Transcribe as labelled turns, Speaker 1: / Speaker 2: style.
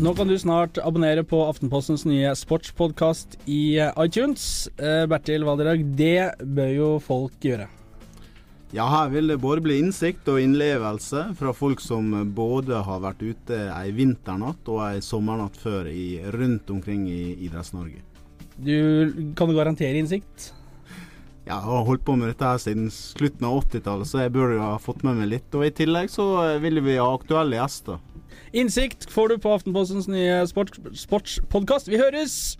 Speaker 1: Nå kan du snart abonnere på Aftenpostens nye sportspodkast i iTunes. Eh, Bertil Valderhaug, det bør jo folk gjøre.
Speaker 2: Ja, her vil det både bli innsikt og innlevelse fra folk som både har vært ute ei vinternatt og ei sommernatt før i, rundt omkring i Idretts-Norge.
Speaker 1: Du, kan du garantere innsikt?
Speaker 2: Jeg har holdt på med dette her siden slutten av 80-tallet, så jeg burde jo ha fått med meg litt. Og i tillegg så vil vi ha aktuelle gjester.
Speaker 1: Innsikt får du på Aftenpostens nye sports sportspodkast. Vi høres!